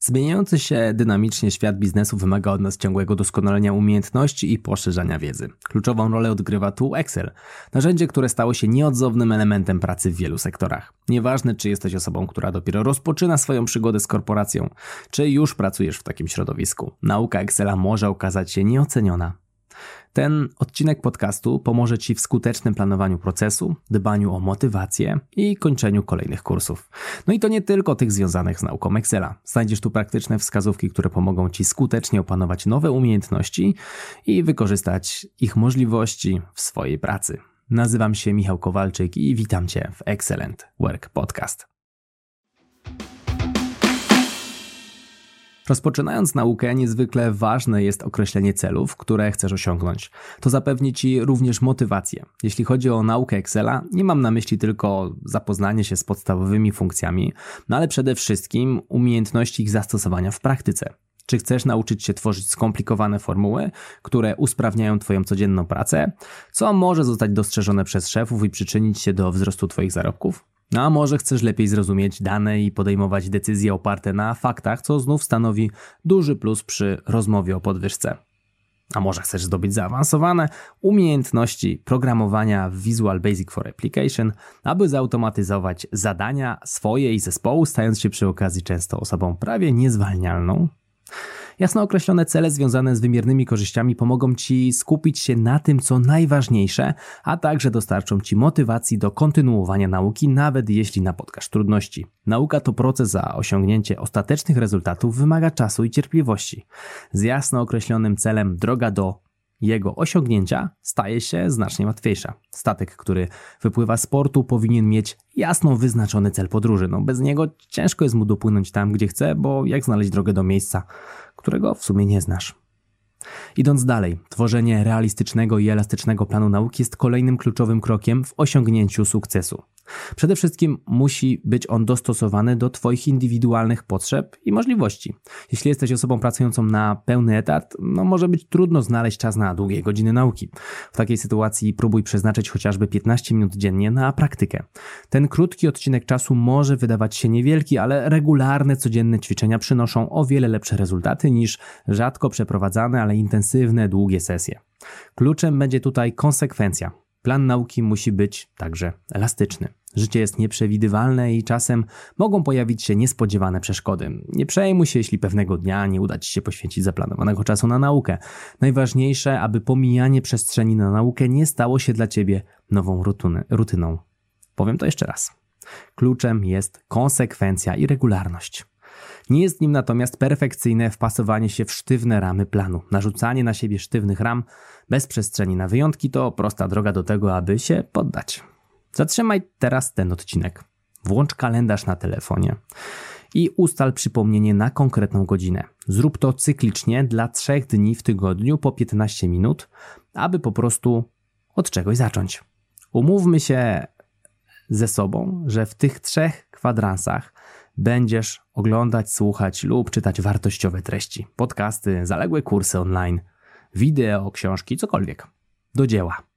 Zmieniający się dynamicznie świat biznesu wymaga od nas ciągłego doskonalenia umiejętności i poszerzania wiedzy. Kluczową rolę odgrywa tu Excel, narzędzie, które stało się nieodzownym elementem pracy w wielu sektorach. Nieważne, czy jesteś osobą, która dopiero rozpoczyna swoją przygodę z korporacją, czy już pracujesz w takim środowisku. Nauka Excela może okazać się nieoceniona. Ten odcinek podcastu pomoże Ci w skutecznym planowaniu procesu, dbaniu o motywację i kończeniu kolejnych kursów. No i to nie tylko tych związanych z nauką Excela. Znajdziesz tu praktyczne wskazówki, które pomogą Ci skutecznie opanować nowe umiejętności i wykorzystać ich możliwości w swojej pracy. Nazywam się Michał Kowalczyk i witam Cię w Excellent Work Podcast. Rozpoczynając naukę, niezwykle ważne jest określenie celów, które chcesz osiągnąć. To zapewni Ci również motywację. Jeśli chodzi o naukę Excela, nie mam na myśli tylko zapoznanie się z podstawowymi funkcjami, no ale przede wszystkim umiejętności ich zastosowania w praktyce. Czy chcesz nauczyć się tworzyć skomplikowane formuły, które usprawniają Twoją codzienną pracę, co może zostać dostrzeżone przez szefów i przyczynić się do wzrostu Twoich zarobków? No a może chcesz lepiej zrozumieć dane i podejmować decyzje oparte na faktach, co znów stanowi duży plus przy rozmowie o podwyżce. A może chcesz zdobyć zaawansowane umiejętności programowania w Visual Basic for Application, aby zautomatyzować zadania swoje i zespołu, stając się przy okazji często osobą prawie niezwalnialną? Jasno określone cele związane z wymiernymi korzyściami pomogą Ci skupić się na tym, co najważniejsze, a także dostarczą Ci motywacji do kontynuowania nauki, nawet jeśli napotkasz trudności. Nauka to proces, a osiągnięcie ostatecznych rezultatów wymaga czasu i cierpliwości. Z jasno określonym celem droga do jego osiągnięcia staje się znacznie łatwiejsza. Statek, który wypływa z portu, powinien mieć jasno wyznaczony cel podróży. No, bez niego ciężko jest mu dopłynąć tam, gdzie chce, bo jak znaleźć drogę do miejsca, którego w sumie nie znasz. Idąc dalej, tworzenie realistycznego i elastycznego planu nauki jest kolejnym kluczowym krokiem w osiągnięciu sukcesu. Przede wszystkim musi być on dostosowany do Twoich indywidualnych potrzeb i możliwości. Jeśli jesteś osobą pracującą na pełny etat, no może być trudno znaleźć czas na długie godziny nauki. W takiej sytuacji próbuj przeznaczyć chociażby 15 minut dziennie na praktykę. Ten krótki odcinek czasu może wydawać się niewielki, ale regularne, codzienne ćwiczenia przynoszą o wiele lepsze rezultaty niż rzadko przeprowadzane, ale intensywne, długie sesje. Kluczem będzie tutaj konsekwencja. Plan nauki musi być także elastyczny. Życie jest nieprzewidywalne i czasem mogą pojawić się niespodziewane przeszkody. Nie przejmuj się, jeśli pewnego dnia nie uda Ci się poświęcić zaplanowanego czasu na naukę. Najważniejsze, aby pomijanie przestrzeni na naukę nie stało się dla Ciebie nową rutyną. Powiem to jeszcze raz. Kluczem jest konsekwencja i regularność. Nie jest nim natomiast perfekcyjne wpasowanie się w sztywne ramy planu. Narzucanie na siebie sztywnych ram bez przestrzeni na wyjątki to prosta droga do tego, aby się poddać. Zatrzymaj teraz ten odcinek. Włącz kalendarz na telefonie i ustal przypomnienie na konkretną godzinę. Zrób to cyklicznie dla trzech dni w tygodniu po 15 minut, aby po prostu od czegoś zacząć. Umówmy się ze sobą, że w tych trzech kwadransach będziesz oglądać, słuchać lub czytać wartościowe treści, podcasty, zaległe kursy online, wideo, książki, cokolwiek. Do dzieła.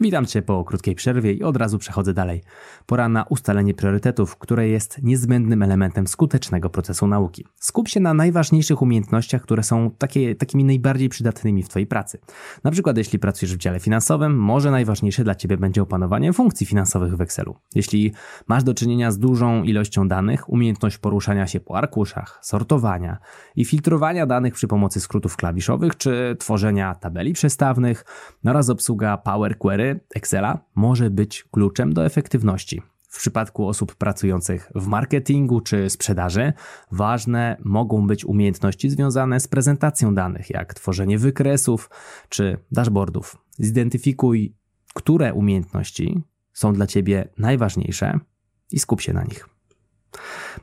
Witam Cię po krótkiej przerwie i od razu przechodzę dalej. Pora na ustalenie priorytetów, które jest niezbędnym elementem skutecznego procesu nauki. Skup się na najważniejszych umiejętnościach, które są takie, takimi najbardziej przydatnymi w Twojej pracy. Na przykład, jeśli pracujesz w dziale finansowym, może najważniejsze dla Ciebie będzie opanowanie funkcji finansowych w Excelu. Jeśli masz do czynienia z dużą ilością danych, umiejętność poruszania się po arkuszach, sortowania i filtrowania danych przy pomocy skrótów klawiszowych, czy tworzenia tabeli przestawnych oraz obsługa Power Query Excela może być kluczem do efektywności. W przypadku osób pracujących w marketingu czy sprzedaży, ważne mogą być umiejętności związane z prezentacją danych, jak tworzenie wykresów czy dashboardów. Zidentyfikuj, które umiejętności są dla Ciebie najważniejsze i skup się na nich.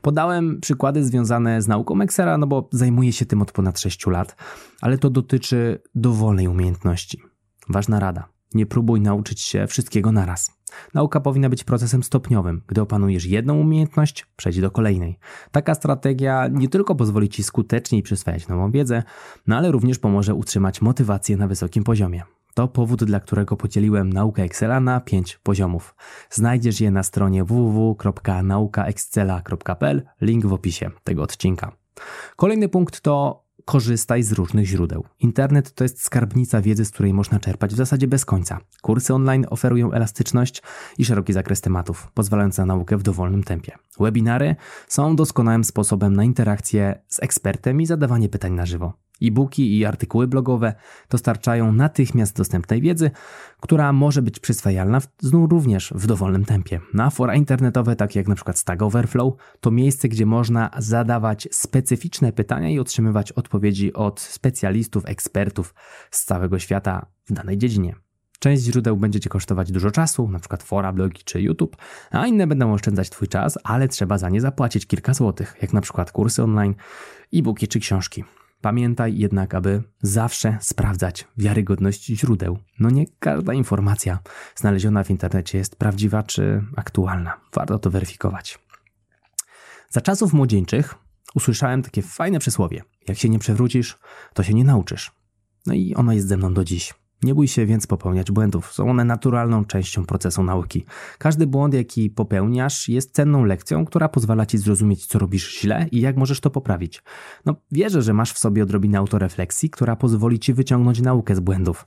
Podałem przykłady związane z nauką Excela, no bo zajmuję się tym od ponad 6 lat, ale to dotyczy dowolnej umiejętności. Ważna rada. Nie próbuj nauczyć się wszystkiego naraz. Nauka powinna być procesem stopniowym. Gdy opanujesz jedną umiejętność, przejdź do kolejnej. Taka strategia nie tylko pozwoli ci skuteczniej przyswajać nową wiedzę, no ale również pomoże utrzymać motywację na wysokim poziomie. To powód, dla którego podzieliłem naukę Excela na 5 poziomów. Znajdziesz je na stronie www.naukaexcela.pl, link w opisie tego odcinka. Kolejny punkt to korzystaj z różnych źródeł. Internet to jest skarbnica wiedzy, z której można czerpać w zasadzie bez końca. Kursy online oferują elastyczność i szeroki zakres tematów, pozwalając na naukę w dowolnym tempie. Webinary są doskonałym sposobem na interakcję z ekspertem i zadawanie pytań na żywo. E-booki i artykuły blogowe dostarczają natychmiast dostępnej wiedzy, która może być przyswajalna znów również w dowolnym tempie. Na fora internetowe, takie jak np. Stack Overflow, to miejsce, gdzie można zadawać specyficzne pytania i otrzymywać odpowiedzi od specjalistów, ekspertów z całego świata w danej dziedzinie. Część źródeł będzie Cię kosztować dużo czasu, np. fora, blogi czy YouTube, a inne będą oszczędzać Twój czas, ale trzeba za nie zapłacić kilka złotych, jak np. kursy online, e-booki czy książki. Pamiętaj jednak, aby zawsze sprawdzać wiarygodność źródeł. No nie każda informacja znaleziona w internecie jest prawdziwa czy aktualna. Warto to weryfikować. Za czasów młodzieńczych usłyszałem takie fajne przysłowie: jak się nie przewrócisz, to się nie nauczysz. No i ono jest ze mną do dziś. Nie bój się więc popełniać błędów. Są one naturalną częścią procesu nauki. Każdy błąd, jaki popełniasz, jest cenną lekcją, która pozwala ci zrozumieć, co robisz źle i jak możesz to poprawić. No, wierzę, że masz w sobie odrobinę autorefleksji, która pozwoli ci wyciągnąć naukę z błędów.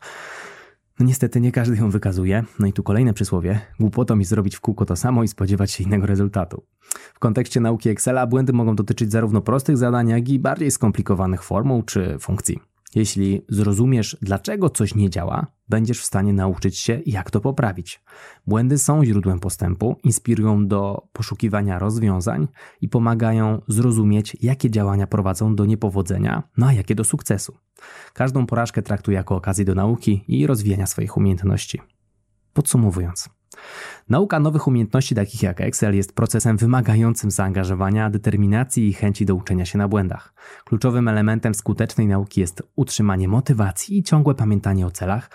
No niestety nie każdy ją wykazuje. No i tu kolejne przysłowie. Głupotą mi zrobić w kółko to samo i spodziewać się innego rezultatu. W kontekście nauki Excela błędy mogą dotyczyć zarówno prostych zadań, jak i bardziej skomplikowanych formuł czy funkcji. Jeśli zrozumiesz, dlaczego coś nie działa, będziesz w stanie nauczyć się, jak to poprawić. Błędy są źródłem postępu, inspirują do poszukiwania rozwiązań i pomagają zrozumieć, jakie działania prowadzą do niepowodzenia, no a jakie do sukcesu. Każdą porażkę traktuj jako okazję do nauki i rozwijania swoich umiejętności. Podsumowując, Nauka nowych umiejętności takich jak Excel jest procesem wymagającym zaangażowania, determinacji i chęci do uczenia się na błędach. Kluczowym elementem skutecznej nauki jest utrzymanie motywacji i ciągłe pamiętanie o celach,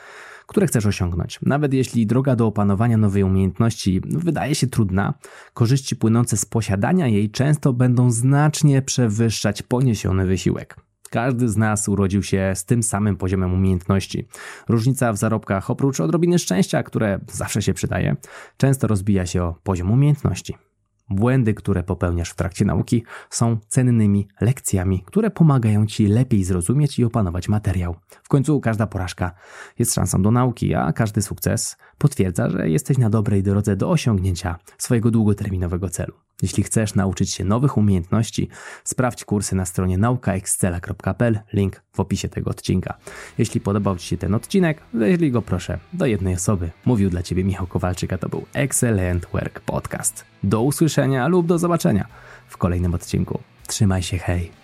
które chcesz osiągnąć. Nawet jeśli droga do opanowania nowej umiejętności wydaje się trudna, korzyści płynące z posiadania jej często będą znacznie przewyższać poniesiony wysiłek. Każdy z nas urodził się z tym samym poziomem umiejętności. Różnica w zarobkach, oprócz odrobiny szczęścia, które zawsze się przydaje, często rozbija się o poziom umiejętności. Błędy, które popełniasz w trakcie nauki, są cennymi lekcjami, które pomagają ci lepiej zrozumieć i opanować materiał. W końcu każda porażka jest szansą do nauki, a każdy sukces potwierdza, że jesteś na dobrej drodze do osiągnięcia swojego długoterminowego celu. Jeśli chcesz nauczyć się nowych umiejętności, sprawdź kursy na stronie naukaexcela.pl, link w opisie tego odcinka. Jeśli podobał Ci się ten odcinek, wyślij go proszę do jednej osoby. Mówił dla Ciebie Michał Kowalczyk, a to był Excellent Work Podcast. Do usłyszenia lub do zobaczenia w kolejnym odcinku. Trzymaj się, hej!